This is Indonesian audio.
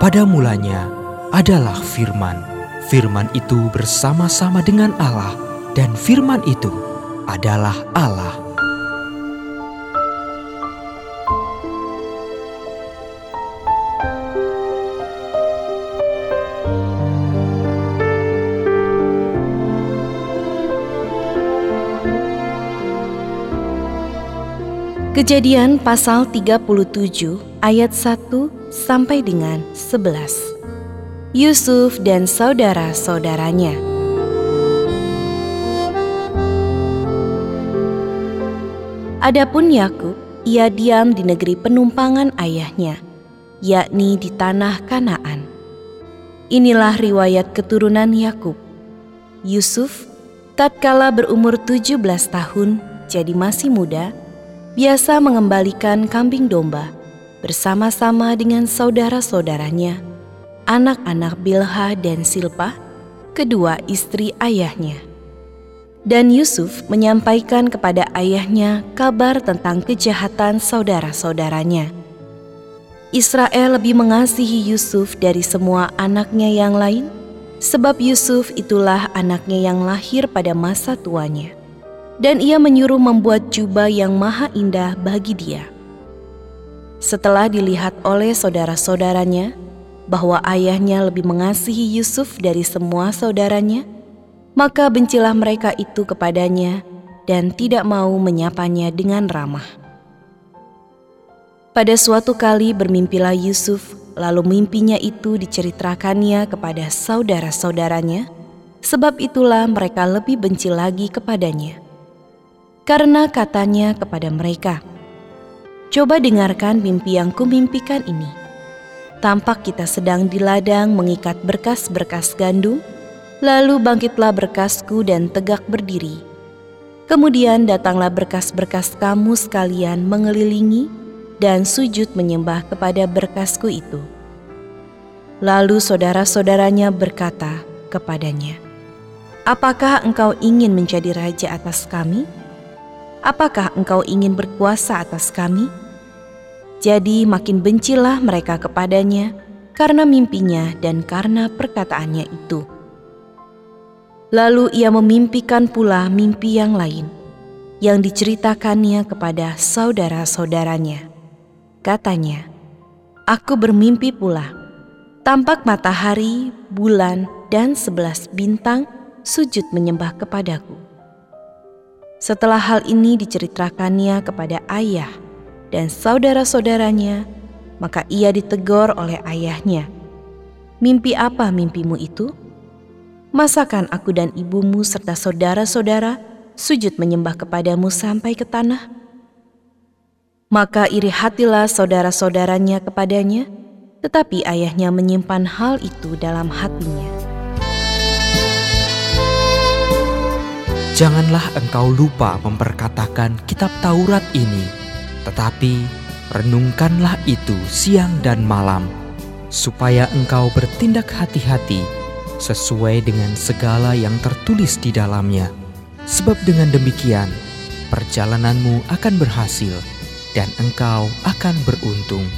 pada mulanya adalah firman. Firman itu bersama-sama dengan Allah dan firman itu adalah Allah. Kejadian pasal 37 ayat 1 sampai dengan 11. Yusuf dan saudara-saudaranya. Adapun Yakub, ia diam di negeri penumpangan ayahnya, yakni di tanah Kanaan. Inilah riwayat keturunan Yakub. Yusuf, tatkala berumur 17 tahun, jadi masih muda, biasa mengembalikan kambing domba bersama-sama dengan saudara-saudaranya, anak-anak Bilha dan Silpa, kedua istri ayahnya. Dan Yusuf menyampaikan kepada ayahnya kabar tentang kejahatan saudara-saudaranya. Israel lebih mengasihi Yusuf dari semua anaknya yang lain, sebab Yusuf itulah anaknya yang lahir pada masa tuanya dan ia menyuruh membuat jubah yang maha indah bagi dia. Setelah dilihat oleh saudara-saudaranya bahwa ayahnya lebih mengasihi Yusuf dari semua saudaranya, maka bencilah mereka itu kepadanya dan tidak mau menyapanya dengan ramah. Pada suatu kali bermimpilah Yusuf, lalu mimpinya itu diceritakannya kepada saudara-saudaranya, sebab itulah mereka lebih benci lagi kepadanya karena katanya kepada mereka, Coba dengarkan mimpi yang kumimpikan ini. Tampak kita sedang di ladang mengikat berkas-berkas gandum, lalu bangkitlah berkasku dan tegak berdiri. Kemudian datanglah berkas-berkas kamu sekalian mengelilingi dan sujud menyembah kepada berkasku itu. Lalu saudara-saudaranya berkata kepadanya, Apakah engkau ingin menjadi raja atas kami?' Apakah engkau ingin berkuasa atas kami? Jadi makin bencilah mereka kepadanya karena mimpinya dan karena perkataannya itu. Lalu ia memimpikan pula mimpi yang lain yang diceritakannya kepada saudara-saudaranya. Katanya, Aku bermimpi pula, tampak matahari, bulan, dan sebelas bintang sujud menyembah kepadaku. Setelah hal ini diceritakannya kepada ayah dan saudara-saudaranya, maka ia ditegur oleh ayahnya. Mimpi apa mimpimu itu? Masakan aku dan ibumu serta saudara-saudara sujud menyembah kepadamu sampai ke tanah? Maka iri hatilah saudara-saudaranya kepadanya, tetapi ayahnya menyimpan hal itu dalam hatinya. Janganlah engkau lupa memperkatakan kitab Taurat ini, tetapi renungkanlah itu siang dan malam, supaya engkau bertindak hati-hati sesuai dengan segala yang tertulis di dalamnya. Sebab dengan demikian, perjalananmu akan berhasil dan engkau akan beruntung.